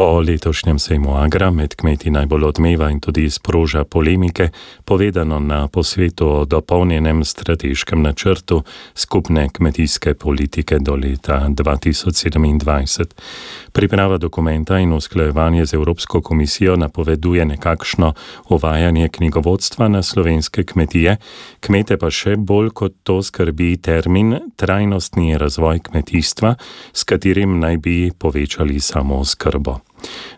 Po letošnjem sejmu Agra med kmeti najbolj odmeva in tudi sproža polemike, povedano na posvetu o dopolnjenem strateškem načrtu skupne kmetijske politike do leta 2027. Priprava dokumenta in usklajevanje z Evropsko komisijo napoveduje nekakšno uvajanje knjigovodstva na slovenske kmetije, kmete pa še bolj kot to skrbi termin trajnostni razvoj kmetijstva, s katerim naj bi povečali samo skrbo.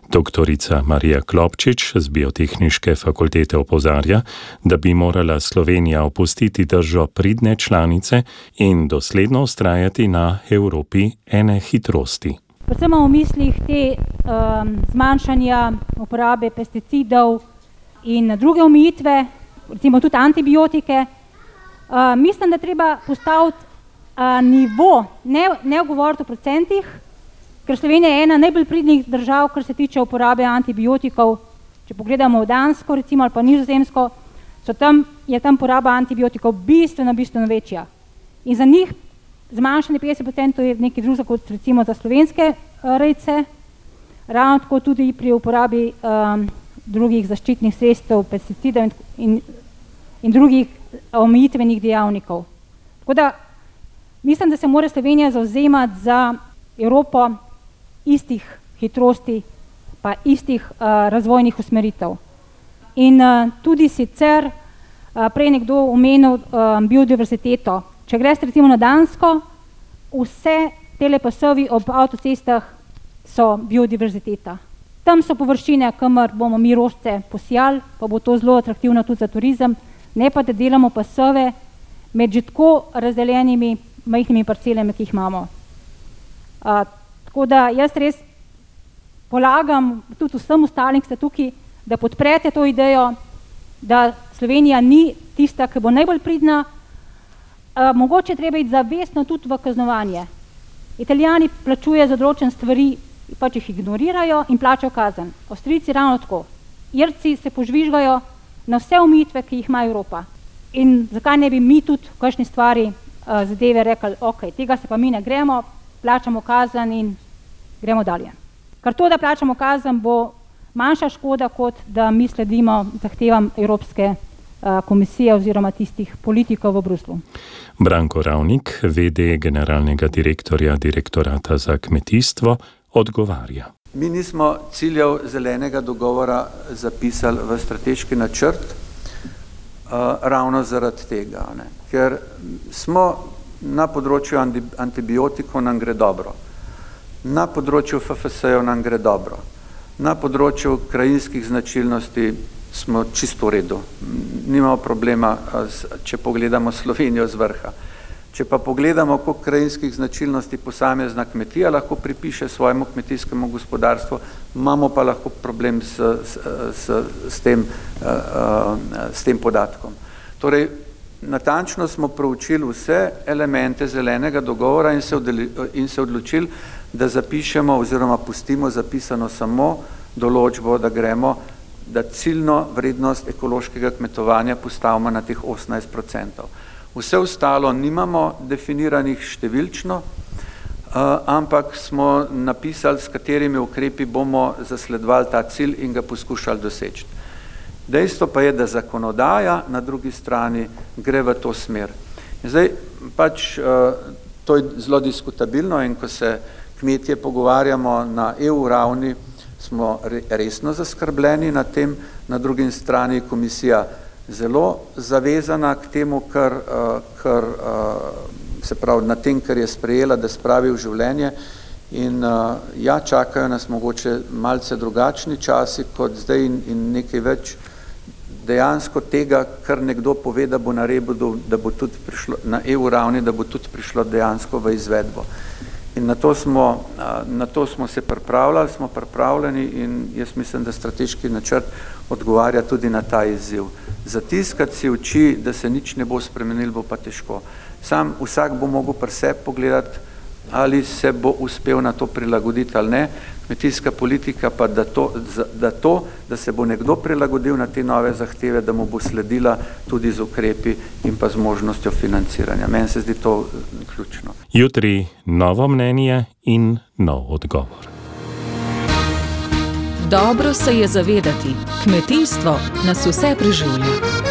Doktorica Marija Klopčič z Biotehniške fakultete opozarja, da bi morala Slovenija opustiti držo pridne članice in dosledno ustrajati na Evropi ene hitrosti. Predvsem v mislih te um, zmanjšanja uporabe pesticidov in druge omejitve, recimo tudi antibiotike. Uh, mislim, da treba postaviti uh, nivo, ne, ne govoriti o procentih, ker Slovenija je ena najbolj pridnih držav, kar se tiče uporabe antibiotikov. Če pogledamo v Dansko, recimo ali pa Nizozemsko, tam, je tam poraba antibiotikov bistveno, bistveno večja. In za njih zmanjšanje 50% je nekaj drugega kot recimo za slovenske uh, rejce, ravno tako tudi pri uporabi um, drugih zaščitnih sredstev, pesticidov in, in, in drugih omejitvenih dejavnikov. Tako da mislim, da se mora Slovenija zauzemati za Evropo istih hitrosti, pa istih uh, razvojnih usmeritev. In uh, tudi sicer, uh, prej nekdo omenil uh, biodiverziteto. Če greš recimo na Dansko, vse telepasovi ob avtocestah so biodiverziteta. Tam so površine, kamor bomo mi rožce posijali, pa bo to zelo atraktivno tudi za turizem, ne pa da delamo pasove med že tako razdeljenimi majhnimi parcelami, ki jih imamo. Uh, Tako da jaz res polagam tudi vsem ostalim, ki ste tukaj, da podprete to idejo, da Slovenija ni tista, ki bo najbolj pridna. Uh, mogoče treba iti zavestno tudi v kaznovanje. Italijani plačujejo za določene stvari, pač jih ignorirajo in plačajo kazen. Avstrijci ravno tako. Irci se požvižgajo na vse omejitve, ki jih ima Evropa. In zakaj ne bi mi tudi v kakšni stvari uh, zadeve rekli, ok, tega se pa mi ne gremo, plačamo kazen in gremo dalje. Ker to, da plačamo kazen, bo manjša škoda, kot da mi sledimo zahtevam Evropske komisije oziroma tistih politikov v Bruslu. Branko Ravnik, VD generalnega direktorja direktorata za kmetijstvo, odgovarja. Mi nismo ciljev zelenega dogovora zapisali v strateški načrt uh, ravno zaradi tega, ne? ker smo na področju antibiotikov nam gre dobro. Na področju FFS-jev nam gre dobro. Na področju krajinskih značilnosti smo čisto v redu. Nimamo problema, če pogledamo Slovenijo z vrha. Če pa pogledamo, koliko krajinskih značilnosti posamezna kmetija lahko pripiše svojemu kmetijskemu gospodarstvu, imamo pa lahko problem s, s, s, s, tem, s tem podatkom. Torej, natančno smo proučili vse elemente zelenega dogovora in se, odeli, in se odločili, da zapišemo oziroma pustimo zapisano samo določbo, da gremo, da ciljno vrednost ekološkega kmetovanja postavimo na teh 18%. Vse ostalo nimamo definiranih številčno, ampak smo napisali, s katerimi ukrepi bomo zasledovali ta cilj in ga poskušali doseči. Dejstvo pa je, da zakonodaja na drugi strani gre v to smer. In zdaj pač to je zelo diskutabilno in ko se kmetje pogovarjamo na EU ravni, smo resno zaskrbljeni na tem, na drugi strani komisija zelo zavezana k temu, kar, kar se pravi na tem, kar je sprejela, da spravi v življenje in ja, čakajo nas mogoče malce drugačni časi kot zdaj in, in nekaj več dejansko tega, kar nekdo pove, da bo na rebu, da bo tudi prišlo na EU ravni, da bo tudi prišlo dejansko v izvedbo. In na to smo, na to smo se pripravljali, smo pripravljeni in jaz mislim, da strateški načrt odgovarja tudi na ta izziv. Zatiskati si oči, da se nič ne bo spremenil, bo pa težko. Sam vsak bo mogel pri sebi pogledati, ali se bo uspel na to prilagoditi ali ne. Kmetijska politika pa da to, da to, da se bo nekdo prilagodil na te nove zahteve, da mu bo sledila tudi z ukrepi in pa z možnostjo financiranja. Meni se zdi to ključno. Jutri novo mnenje in nov odgovor. Dobro se je zavedati, kmetijstvo nas vse preživlja.